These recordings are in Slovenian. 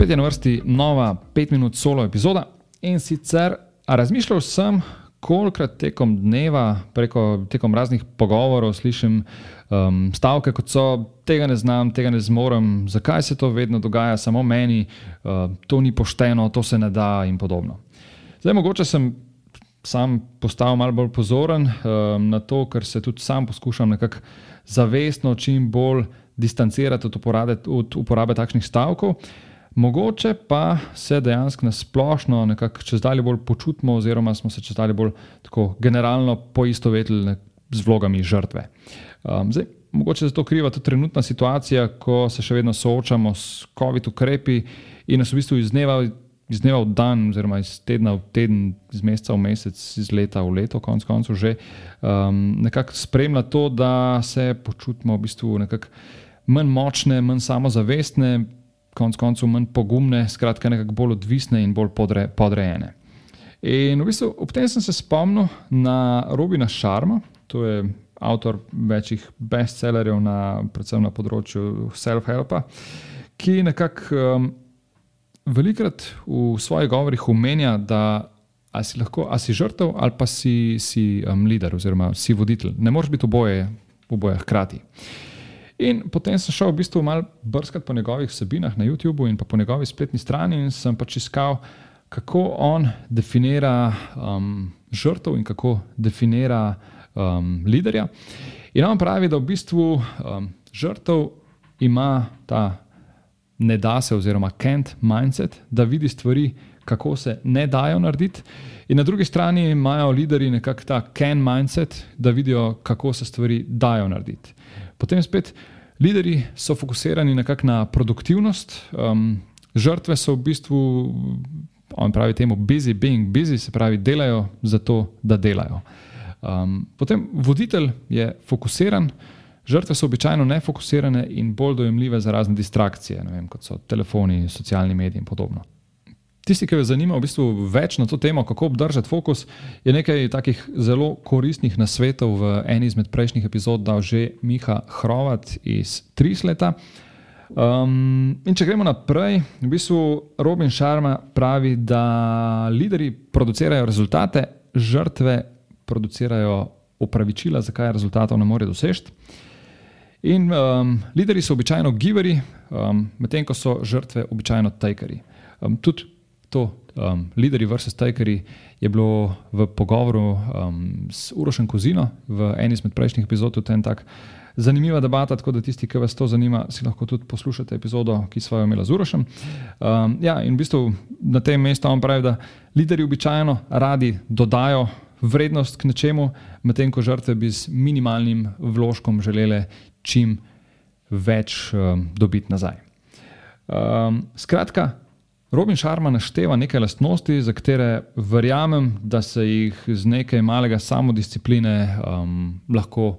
spet je na vrsti nova 5 minut solo epizoda. In sicer razmišljal sem, kolikrat tekom dneva, preko tekom raznih pogovorov, slišim um, stavke, kot so: tega ne znam, tega ne zmorem, zakaj se to vedno dogaja samo meni, uh, to ni pošteno, to se ne da in podobno. Zdaj, mogoče sem sam postal malo bolj pozoren um, na to, ker se tudi sam poskušam nekako zavestno čim bolj distancirati od uporabe, od uporabe takšnih stavkov. Mogoče pa se dejansko na splošno nekako čez dalje bolj počutimo, oziroma smo se čez dalje bolj tako generalno poistovetili z vlogami žrtve. Um, zdaj, mogoče za to kriva tudi trenutna situacija, ko se še vedno soočamo s COVID-19 ukrepi in nas v bistvu iz dneva iz dneva v dan, oziroma iz tedna v teden, iz meseca v mesec, iz leta v leto, konec koncev, že um, nekako spremlja to, da se počutimo v bistvu nekako manj močne, manj samozavestne, konec koncev manj pogumne, skratka, nekako bolj odvisne in bolj podre, podrejene. In v bistvu ob tem sem se spomnil na Robina Šarma, to je avtor večjih bestsellerjev, na, predvsem na področju self-helpa, ki nekako. Um, velikrat v svojih govorih omenja, da a si lahko a si žrtev ali pa si, si um, voditelj oziroma si voditelj. Ne moreš biti oboje, oboje hkrati. In potem sem šel v bistvu malo brskati po njegovih vsebinah na YouTubu in po njegovi spletni strani in sem pač iskal, kako on definira um, žrtev in kako definira um, liderja. In on pravi, da v bistvu um, žrtev ima ta ne da se, oziroma can't mindset, da vidi stvari, kako se ne dajo narediti. In na drugi strani imajo lideri nekako ta can mindset, da vidijo, kako se stvari dajo narediti. Potem spet lideri so fokusirani na produktivnost, um, žrtve so v bistvu, on pravi temu, busy being busy, se pravi, delajo za to, da delajo. Um, potem voditelj je fokusiran. Žrtve so običajno nefokusirane in bolj dojemljive za razne distrakcije, vem, kot so telefoni, socialni mediji in podobno. Tisti, ki vas zanima v bistvu več na to temo, kako obdržati fokus, je nekaj takih zelo koristnih nasvetov v eni izmed prejšnjih epizod dal že Miha Hrovat iz Trisleta. Um, in če gremo naprej, v bistvu Robin Sharma pravi, da lideri producirajo rezultate, žrtve producirajo upravičila, zakaj rezultatov ne morejo doseči. In um, lideri so običajno giverji, um, medtem ko so žrtve običajno tajkari. Um, tudi to, um, lideri versus tajkari, je bilo v pogovoru um, s Urošem Kozino v eni izmed prejšnjih epizod. To je tak zanimiva debata, tako da tisti, ki vas to zanima, si lahko tudi poslušate epizodo, ki smo jo imeli z Urošem. Um, ja, in v bistvu na tem mestu on pravi, da lideri običajno radi dodajo vrednost k nečemu, medtem ko žrtve bi z minimalnim vložkom želele čim več um, dobiti nazaj. Um, skratka, Robin Sharma našteva nekaj lastnosti, za katere verjamem, da se jih z nekaj malega samodiscipline um, lahko,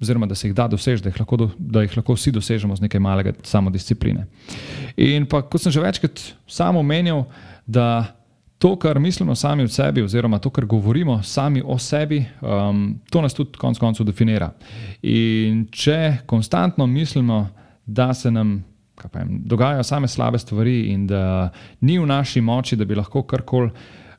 oziroma da se jih da doseči, da, da jih lahko vsi dosežemo z nekaj malega samodiscipline. In pa, kot sem že večkrat samo omenil, da to, kar mislimo sami o sebi, oziroma to, kar govorimo sami o sebi, um, to nas tudi konec koncev definira. In če konstantno mislimo, da se nam vem, dogajajo same slabe stvari in da ni v naši moči, da bi lahko karkoli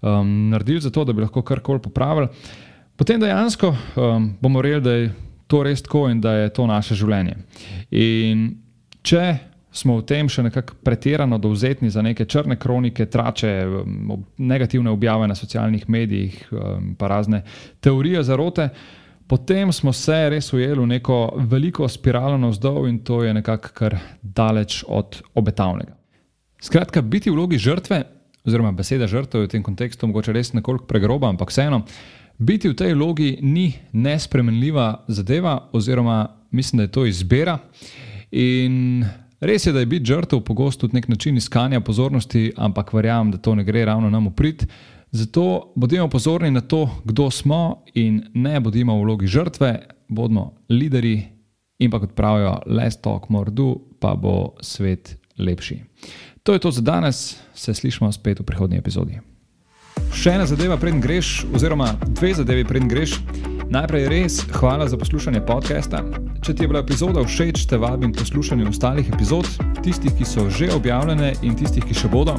um, naredili za to, da bi lahko karkoli popravili, potem dejansko um, bomo rekli, da je to res tako in da je to naše življenje. In če smo v tem še nekako pretirano dovzetni za neke črne kronike, trače, um, negativne objave na socialnih medijih, um, pa razne teorije zarote. Potem smo se res ujeli v neko veliko spiralo navzdol in to je nekako kar daleč od obetavnega. Skratka, biti v vlogi žrtve, oziroma beseda žrtev v tem kontekstu, mogoče res nekoliko pregroba, ampak vseeno, biti v tej vlogi ni nespremenljiva zadeva, oziroma mislim, da je to izbira. In Res je, da je biti žrtev pogosto tudi nek način iskanja pozornosti, ampak verjamem, da to ne gre ravno nam uprit. Zato bodimo pozorni na to, kdo smo in ne bodimo v vlogi žrtve, bodimo lideri in pa kot pravijo, less talk, more do, pa bo svet lepši. To je to za danes, se slišmo spet v prihodnji epizodi. Še ena zadeva, preden greš, oziroma dve zadevi, preden greš. Najprej res hvala za poslušanje podcasta. Če ti je bila epizoda všeč, te vabim poslušanje ostalih epizod, tistih, ki so že objavljene in tistih, ki še bodo.